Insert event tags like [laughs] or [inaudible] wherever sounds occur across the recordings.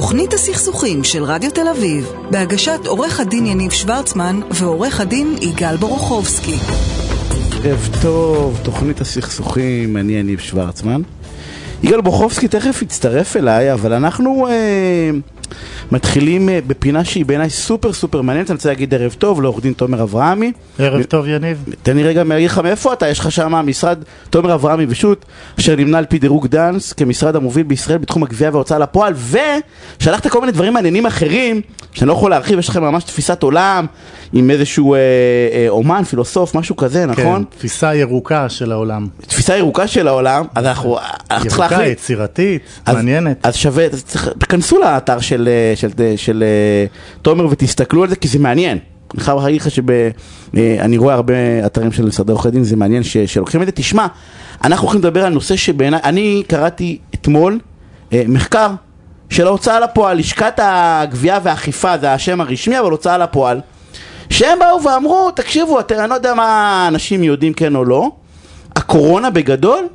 תוכנית הסכסוכים של רדיו תל אביב, בהגשת עורך הדין יניב שוורצמן ועורך הדין יגאל בורוכובסקי. ערב טוב, תוכנית הסכסוכים, אני יניב שוורצמן. יגאל בורוכובסקי תכף יצטרף אליי, אבל אנחנו אה, מתחילים אה, בפינה שהיא בעיניי סופר סופר מעניינת. אני רוצה להגיד ערב טוב לעורך דין תומר אברהמי. ערב טוב יניב. תן לי רגע להגיד לך מאיפה אתה, יש לך שם משרד תומר אברהמי ושות', אשר נמנה על פי דירוג דאנס כמשרד המוביל בישראל בתחום הגבייה וההוצאה לפועל, ושלחת כל מיני דברים מעניינים אחרים, שאני לא יכול להרחיב, יש לכם ממש תפיסת עולם, עם איזשהו אה, אה, אומן, פילוסוף, משהו כזה, נכון? כן, תפיסה ירוקה של העולם. תפיסה ירוקה של העולם, אז אנחנו, אנחנו צריכים ירוקה, להחליט. יצירתית, אז- מעניינת. אז שווה, לאתר של, אה, של, של, של אה, תומר ותסתכלו על זה, כי זה מעניין. אני חייב להגיד לך שאני רואה הרבה אתרים של משרדי עורכי דין, זה מעניין ש, שלוקחים את זה. תשמע, אנחנו הולכים לדבר על נושא שבעיניי, אני קראתי אתמול אה, מחקר של ההוצאה לפועל, לשכת הגבייה והאכיפה, זה השם הרשמי, אבל הוצאה לפועל, שהם באו ואמרו, תקשיבו, אתם, אני לא יודע מה אנשים יודעים כן או לא, הקורונה בגדול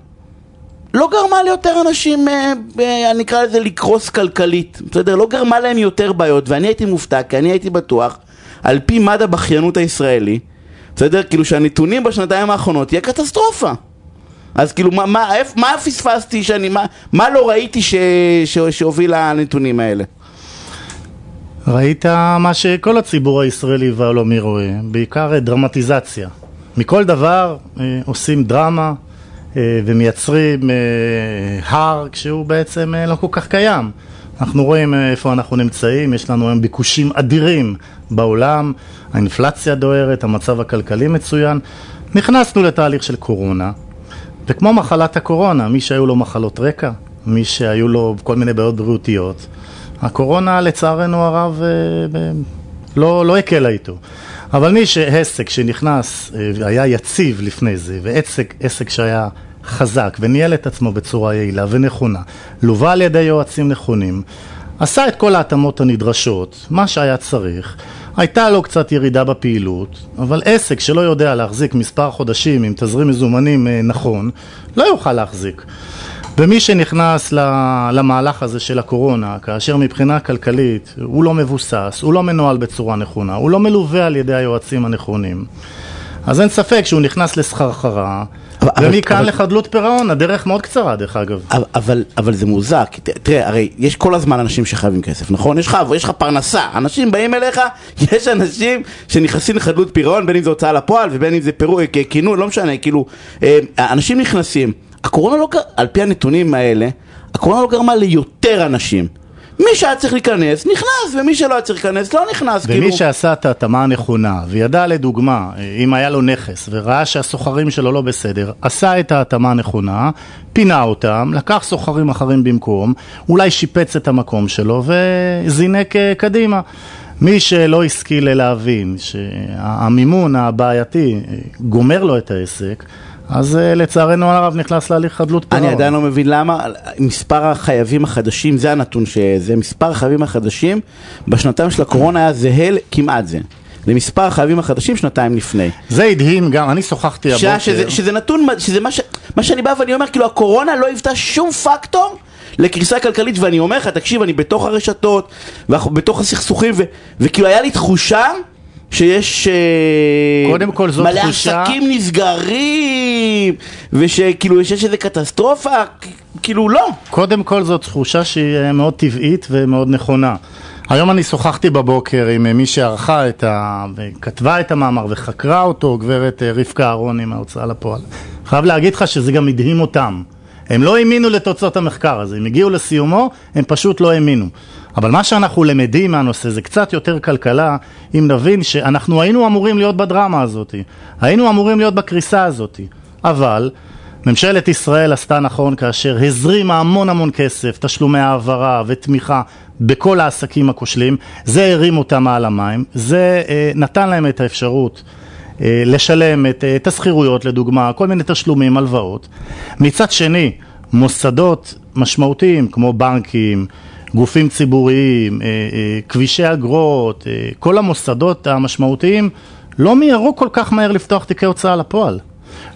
לא גרמה ליותר אנשים, אה, אה, אני אקרא לזה לקרוס כלכלית, בסדר? לא גרמה להם יותר בעיות, ואני הייתי מופתע, כי אני הייתי בטוח, על פי מד הבכיינות הישראלי, בסדר? כאילו שהנתונים בשנתיים האחרונות יהיה קטסטרופה. אז כאילו, מה, מה, מה פספסתי שאני, מה, מה לא ראיתי ש, ש, שהוביל לנתונים האלה? ראית מה שכל הציבור הישראלי והעולמי רואה, בעיקר דרמטיזציה. מכל דבר אה, עושים דרמה ומייצרים אה, הר כשהוא בעצם אה, לא כל כך קיים. אנחנו רואים אה, איפה אנחנו נמצאים, יש לנו היום ביקושים אדירים בעולם, האינפלציה דוהרת, המצב הכלכלי מצוין. נכנסנו לתהליך של קורונה, וכמו מחלת הקורונה, מי שהיו לו מחלות רקע, מי שהיו לו כל מיני בעיות בריאותיות, הקורונה לצערנו הרב אה, לא, לא הקלה איתו. אבל מי שעסק שנכנס, אה, היה יציב לפני זה, ועסק עסק שהיה חזק וניהל את עצמו בצורה יעילה ונכונה, לווה על ידי יועצים נכונים, עשה את כל ההתאמות הנדרשות, מה שהיה צריך, הייתה לו קצת ירידה בפעילות, אבל עסק שלא יודע להחזיק מספר חודשים עם תזרים מזומנים אה, נכון, לא יוכל להחזיק. ומי שנכנס למהלך הזה של הקורונה, כאשר מבחינה כלכלית הוא לא מבוסס, הוא לא מנוהל בצורה נכונה, הוא לא מלווה על ידי היועצים הנכונים, אז אין ספק שהוא נכנס לסחרחרה, ומכאן אבל- לחדלות פירעון, הדרך מאוד קצרה דרך אגב. אבל, אבל, אבל זה מוזר, כי ת- תראה, הרי יש כל הזמן אנשים שחייבים כסף, נכון? יש לך, יש לך פרנסה, אנשים באים אליך, [laughs] יש אנשים שנכנסים לחדלות פירעון, בין אם זה הוצאה לפועל ובין אם זה פירוק, כינון, לא משנה, כאילו, אה, אנשים נכנסים. הקורונה לא, על פי הנתונים האלה, הקורונה לא גרמה ליותר אנשים. מי שהיה צריך להיכנס, נכנס, ומי שלא היה צריך להיכנס, לא נכנס, ומי כאילו... שעשה את ההתאמה הנכונה, וידע לדוגמה, אם היה לו נכס, וראה שהסוחרים שלו לא בסדר, עשה את ההתאמה הנכונה, פינה אותם, לקח סוחרים אחרים במקום, אולי שיפץ את המקום שלו, וזינק אה, קדימה. מי שלא השכיל להבין שהמימון הבעייתי אה, גומר לו את העסק, אז אה, לצערנו הרב נכנס להליך חדלות פירעון. אני עדיין לא מבין למה מספר החייבים החדשים, זה הנתון שזה, מספר החייבים החדשים בשנתיים של הקורונה היה זהה כמעט זה. למספר החייבים החדשים שנתיים לפני. זה הדהים גם, אני שוחחתי הבוקר. שזה, שזה נתון, שזה מה, ש, מה שאני בא ואני אומר, כאילו הקורונה לא היוותה שום פקטור לקריסה כלכלית, ואני אומר לך, תקשיב, אני בתוך הרשתות, ואנחנו בתוך הסכסוכים, ו, וכאילו היה לי תחושה שיש אה, קודם כל זאת מלא תחושה- עסקים נסגרים, ושכאילו יש איזה קטסטרופה, כאילו לא. קודם כל זאת תחושה שהיא אה, מאוד טבעית ומאוד נכונה. היום אני שוחחתי בבוקר עם אה, מי שערכה את ה... וכתבה את המאמר וחקרה אותו, גברת רבקה אהרוני מההוצאה לפועל. חייב להגיד לך שזה גם הדהים אותם. הם לא האמינו לתוצאות המחקר הזה, הם הגיעו לסיומו, הם פשוט לא האמינו. אבל מה שאנחנו למדים מהנושא זה קצת יותר כלכלה, אם נבין שאנחנו היינו אמורים להיות בדרמה הזאת, היינו אמורים להיות בקריסה הזאת, אבל ממשלת ישראל עשתה נכון כאשר הזרימה המון המון כסף, תשלומי העברה ותמיכה בכל העסקים הכושלים, זה הרים אותם מעל המים, זה אה, נתן להם את האפשרות אה, לשלם את, אה, את השכירויות לדוגמה, כל מיני תשלומים, הלוואות. מצד שני, מוסדות משמעותיים כמו בנקים, גופים ציבוריים, אה, אה, כבישי אגרות, אה, כל המוסדות המשמעותיים לא מיהרו כל כך מהר לפתוח תיקי הוצאה לפועל.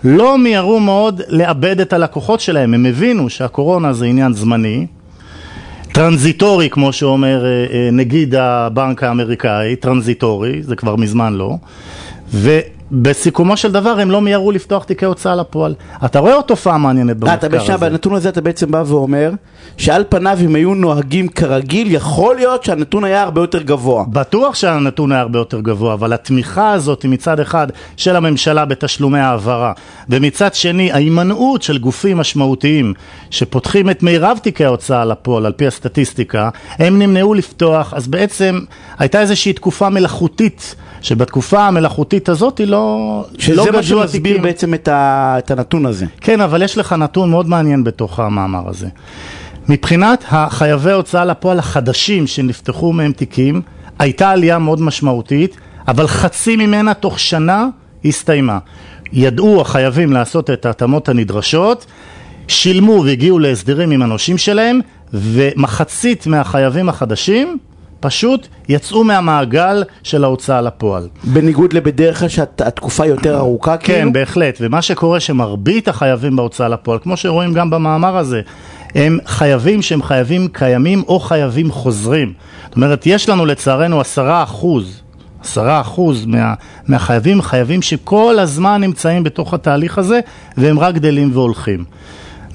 לא מיהרו מאוד לאבד את הלקוחות שלהם, הם הבינו שהקורונה זה עניין זמני, טרנזיטורי, כמו שאומר נגיד הבנק האמריקאי, טרנזיטורי, זה כבר מזמן לא, ובסיכומו של דבר הם לא מיהרו לפתוח תיקי הוצאה לפועל. אתה רואה עוד תופעה מעניינת אה, אתה במחקר הזה. בנתון הזה אתה בעצם בא ואומר שעל פניו אם היו נוהגים כרגיל, יכול להיות שהנתון היה הרבה יותר גבוה. בטוח שהנתון היה הרבה יותר גבוה, אבל התמיכה הזאת היא מצד אחד של הממשלה בתשלומי העברה, ומצד שני ההימנעות של גופים משמעותיים שפותחים את מירב תיקי ההוצאה לפועל על פי הסטטיסטיקה, הם נמנעו לפתוח, אז בעצם הייתה איזושהי תקופה מלאכותית, שבתקופה המלאכותית הזאת היא לא, שזה לא מה שמסביר התיקים. בעצם את ה- את הנתון הזה. כן, אבל יש לך נתון מאוד מעניין בתוך המאמר הזה. מבחינת החייבי הוצאה לפועל החדשים שנפתחו מהם תיקים, הייתה עלייה מאוד משמעותית, אבל חצי ממנה תוך שנה הסתיימה. ידעו החייבים לעשות את ההתאמות הנדרשות, שילמו והגיעו להסדרים עם הנושים שלהם, ומחצית מהחייבים החדשים פשוט יצאו מהמעגל של ההוצאה לפועל. בניגוד לבדרך כלל שהתקופה יותר ארוכה, כן, כאילו? בהחלט, ומה שקורה שמרבית החייבים בהוצאה לפועל, כמו שרואים גם במאמר הזה, הם חייבים שהם חייבים קיימים או חייבים חוזרים. זאת אומרת, יש לנו לצערנו עשרה אחוז, עשרה אחוז מה, מהחייבים, חייבים שכל הזמן נמצאים בתוך התהליך הזה, והם רק גדלים והולכים.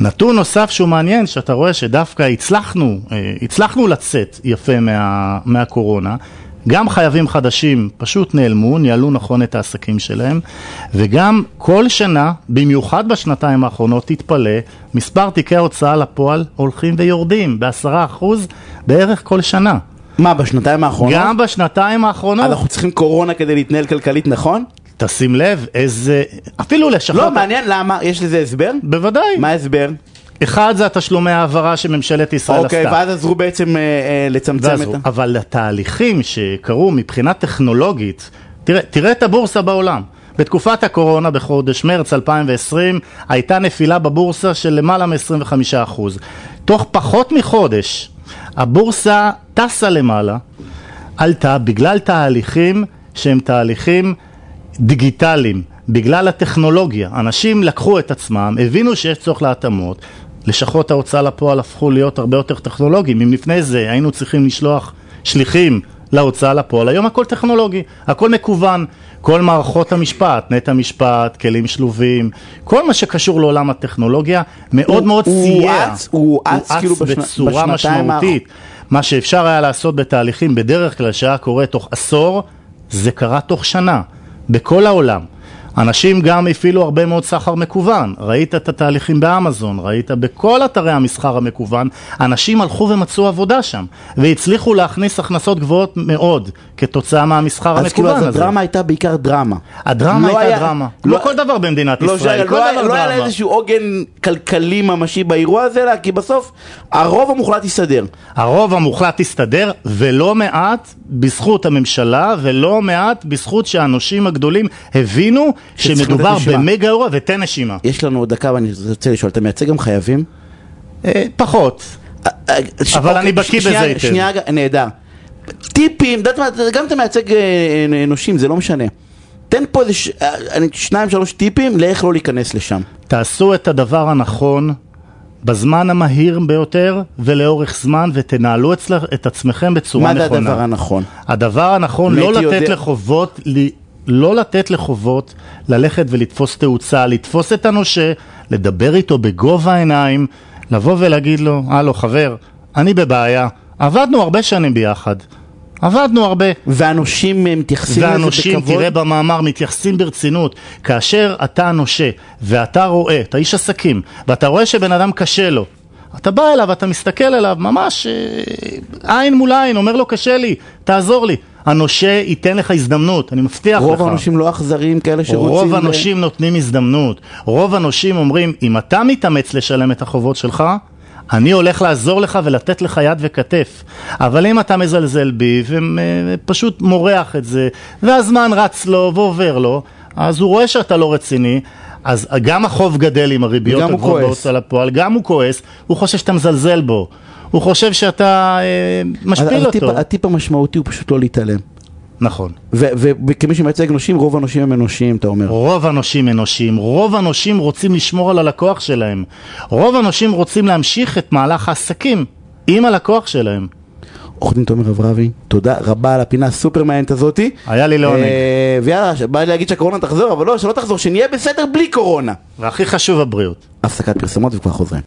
נתון נוסף שהוא מעניין, שאתה רואה שדווקא הצלחנו, אה, הצלחנו לצאת יפה מה, מהקורונה, גם חייבים חדשים פשוט נעלמו, ניהלו נכון את העסקים שלהם, וגם כל שנה, במיוחד בשנתיים האחרונות, תתפלא, מספר תיקי ההוצאה לפועל הולכים ויורדים בעשרה אחוז בערך כל שנה. מה, בשנתיים האחרונות? גם בשנתיים האחרונות, אנחנו צריכים קורונה כדי להתנהל כלכלית נכון? תשים לב איזה, אפילו לשכות, לא, מעניין למה, יש לזה הסבר? בוודאי, מה ההסבר? אחד זה התשלומי העברה שממשלת ישראל עשתה. אוקיי, ואז עזרו בעצם אה, אה, לצמצם ואז את ה... אבל התהליכים שקרו מבחינה טכנולוגית, תראה, תראה את הבורסה בעולם. בתקופת הקורונה בחודש מרץ 2020 הייתה נפילה בבורסה של למעלה מ-25%. תוך פחות מחודש הבורסה טסה למעלה, עלתה בגלל תהליכים שהם תהליכים דיגיטליים, בגלל הטכנולוגיה. אנשים לקחו את עצמם, הבינו שיש צורך להתאמות, לשכות ההוצאה לפועל הפכו להיות הרבה יותר טכנולוגיים. אם לפני זה היינו צריכים לשלוח שליחים להוצאה לפועל, היום הכל טכנולוגי, הכל מקוון. כל מערכות המשפט, נט המשפט, כלים שלובים, כל מה שקשור לעולם הטכנולוגיה, מאוד הוא- מאוד הוא סייע. הואץ- הוא הואץ כאילו בשנ- בצורה בשנתיים האח- משמעותית. מה שאפשר היה לעשות בתהליכים בדרך כלל שהיה קורה תוך עשור, זה קרה תוך שנה, בכל העולם. אנשים גם הפעילו הרבה מאוד סחר מקוון, ראית את התהליכים באמזון, ראית בכל אתרי המסחר המקוון, אנשים הלכו ומצאו עבודה שם, והצליחו להכניס הכנסות גבוהות מאוד כתוצאה מהמסחר אז כאילו, המקוון אז הזה. הדרמה הייתה בעיקר דרמה. הדרמה לא הייתה היה- דרמה, לא- כמו כל דבר במדינת לא ישראל, שהיה- כל לא דבר לא היה לה דרמה. איזשהו עוגן כלכלי ממשי באירוע הזה, אלא כי בסוף הרוב המוחלט יסתדר. הרוב המוחלט הסתדר, ולא מעט בזכות הממשלה, ולא מעט בזכות שהנושים הגדולים הבינו שמדובר. במגה אירוע ותן נשימה. יש לנו עוד דקה ואני רוצה לשאול, אתה מייצג גם חייבים? אה, פחות. אה, אה, אבל אוקיי, אני בקיא בזה היטב. שנייה, נהדר. טיפים, גם אתה מייצג אה, אה, נושים, זה לא משנה. תן פה איזה שניים שלוש טיפים לאיך לא להיכנס לשם. תעשו את הדבר הנכון בזמן המהיר ביותר ולאורך זמן, ותנהלו אצל, את עצמכם בצורה מה זה נכונה. הדבר הנכון? הדבר הנכון, לא לתת יודע- לחובות, לא לתת לחובות ללכת ולתפוס תאוצה, לתפוס את הנושה, לדבר איתו בגובה העיניים, לבוא ולהגיד לו, הלו חבר, אני בבעיה, עבדנו הרבה שנים ביחד, עבדנו הרבה. והנושים מתייחסים לזה והנושים, בכבוד? תראה במאמר, מתייחסים ברצינות. כאשר אתה נושה ואתה רואה, אתה איש עסקים, ואתה רואה שבן אדם קשה לו, אתה בא אליו, אתה מסתכל עליו, ממש אה, עין מול עין, אומר לו קשה לי, תעזור לי. הנושה ייתן לך הזדמנות, אני מבטיח לך. רוב האנשים לא אכזריים כאלה שרוצים... רוב ל- הנושים נותנים הזדמנות. רוב הנושים אומרים, אם אתה מתאמץ לשלם את החובות שלך, אני הולך לעזור לך ולתת לך יד וכתף. אבל אם אתה מזלזל בי ופשוט מורח את זה, והזמן רץ לו ועובר לו, אז הוא רואה שאתה לא רציני. אז גם החוב גדל עם הריביות הגבוהות. בהוצאה לפועל, גם הוא כועס, הוא חושב שאתה מזלזל בו, הוא חושב שאתה אה, משפיל הטיפ- אותו. הטיפ המשמעותי הוא פשוט לא להתעלם. נכון. וכמי שמייצג נושים, רוב הנושים הם אנושיים, אתה אומר. רוב הנושים אנושיים, רוב הנושים רוצים לשמור על הלקוח שלהם, רוב הנושים רוצים להמשיך את מהלך העסקים עם הלקוח שלהם. עורך דין תומר אברבי, תודה רבה על הפינה הסופר מעניינת הזאתי. היה לי לעונג. אה, ויאללה, בא לי להגיד שהקורונה תחזור, אבל לא, שלא תחזור, שנהיה בסדר בלי קורונה. והכי חשוב הבריאות. הפסקת פרסומות וכבר חוזרים.